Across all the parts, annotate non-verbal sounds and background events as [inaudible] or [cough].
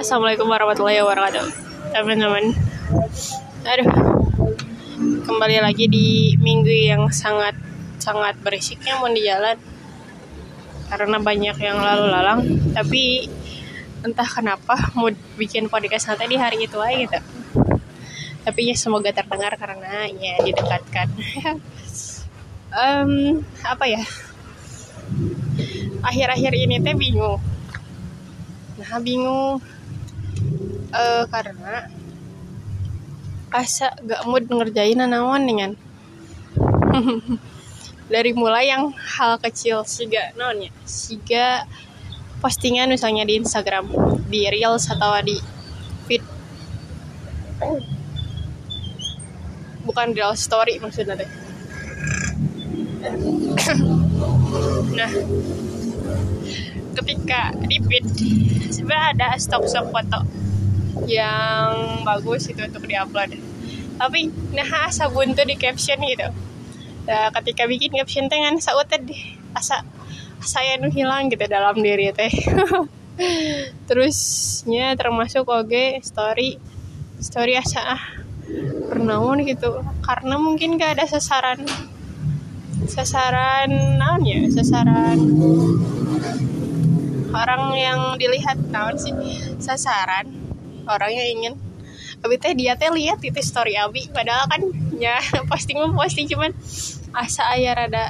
assalamualaikum warahmatullahi wabarakatuh, teman-teman. Aduh, kembali lagi di minggu yang sangat sangat berisiknya mau di jalan karena banyak yang lalu lalang. Tapi entah kenapa mau bikin podcast nanti di hari itu aja gitu. Tapi ya semoga terdengar karena ya didekatkan. [laughs] um, apa ya? Akhir-akhir ini teh bingung nah bingung. Uh, karena asa gak mood ngerjain nanawan dengan [laughs] dari mulai yang hal kecil siga nonnya siga postingan misalnya di Instagram di reels atau di feed. Bukan real story maksudnya deh. [coughs] Nah ketika di feed sebenarnya ada stok-stok foto yang bagus itu untuk diupload. Tapi nah asa buntu di caption gitu. Nah, ketika bikin caption teh kan sautet asa saya nu hilang gitu dalam diri teh. [laughs] Terusnya termasuk oke story story asa ah pernaun gitu. Karena mungkin gak ada sasaran sasaran naon ya sasaran orang yang dilihat tahun sih? Sasaran. Orang yang ingin. Tapi teh dia teh lihat itu story Abi. Padahal kan ya [laughs] posting posting cuman asa ayah rada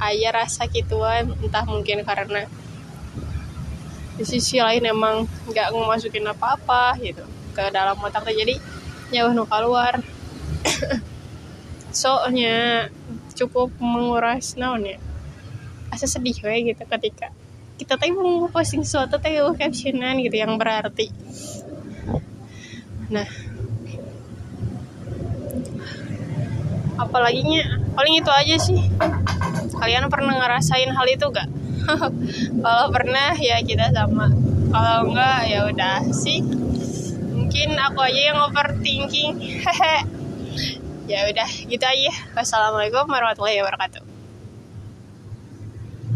ayah rasa gituan entah mungkin karena di sisi lain emang nggak masukin apa-apa gitu. Ke dalam otak teh. Jadi nyawa nu keluar. [coughs] Soalnya cukup menguras naon ya? Asa sedih kayak gitu ketika kita teh mau posting sesuatu teh captionan gitu yang berarti. Nah. Apalagi nya paling itu aja sih. Kalian pernah ngerasain hal itu gak [laughs] kalau pernah ya kita sama. Kalau enggak ya udah sih. Mungkin aku aja yang overthinking. [laughs] Ya udah gitu aja. Wassalamualaikum warahmatullahi wabarakatuh